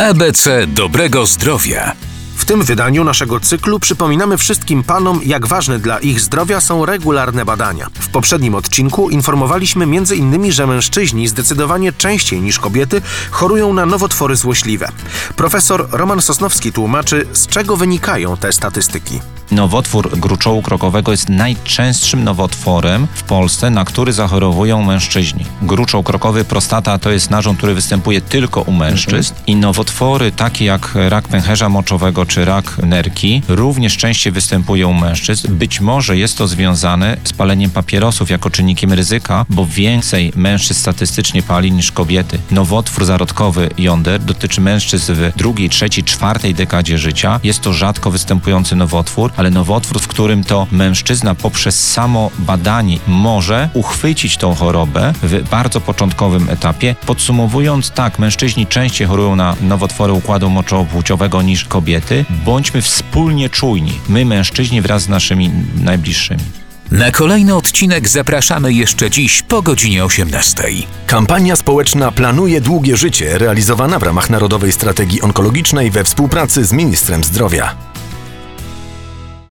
ABC dobrego zdrowia. W tym wydaniu naszego cyklu przypominamy wszystkim panom, jak ważne dla ich zdrowia są regularne badania. W poprzednim odcinku informowaliśmy m.in., że mężczyźni zdecydowanie częściej niż kobiety chorują na nowotwory złośliwe. Profesor Roman Sosnowski tłumaczy, z czego wynikają te statystyki. Nowotwór gruczołu krokowego jest najczęstszym nowotworem w Polsce, na który zachorowują mężczyźni. Gruczoł krokowy, prostata to jest narząd, który występuje tylko u mężczyzn i nowotwory takie jak rak pęcherza moczowego czy rak nerki również częściej występują u mężczyzn. Być może jest to związane z paleniem papierosów jako czynnikiem ryzyka, bo więcej mężczyzn statystycznie pali niż kobiety. Nowotwór zarodkowy jąder dotyczy mężczyzn w drugiej, trzeciej, czwartej dekadzie życia. Jest to rzadko występujący nowotwór, ale nowotwór, w którym to mężczyzna poprzez samo badanie może uchwycić tą chorobę w bardzo początkowym etapie. Podsumowując, tak, mężczyźni częściej chorują na nowotwory układu moczopłciowego niż kobiety. Bądźmy wspólnie czujni, my mężczyźni wraz z naszymi najbliższymi. Na kolejny odcinek zapraszamy jeszcze dziś po godzinie 18. Kampania społeczna Planuje Długie Życie realizowana w ramach Narodowej Strategii Onkologicznej we współpracy z Ministrem Zdrowia.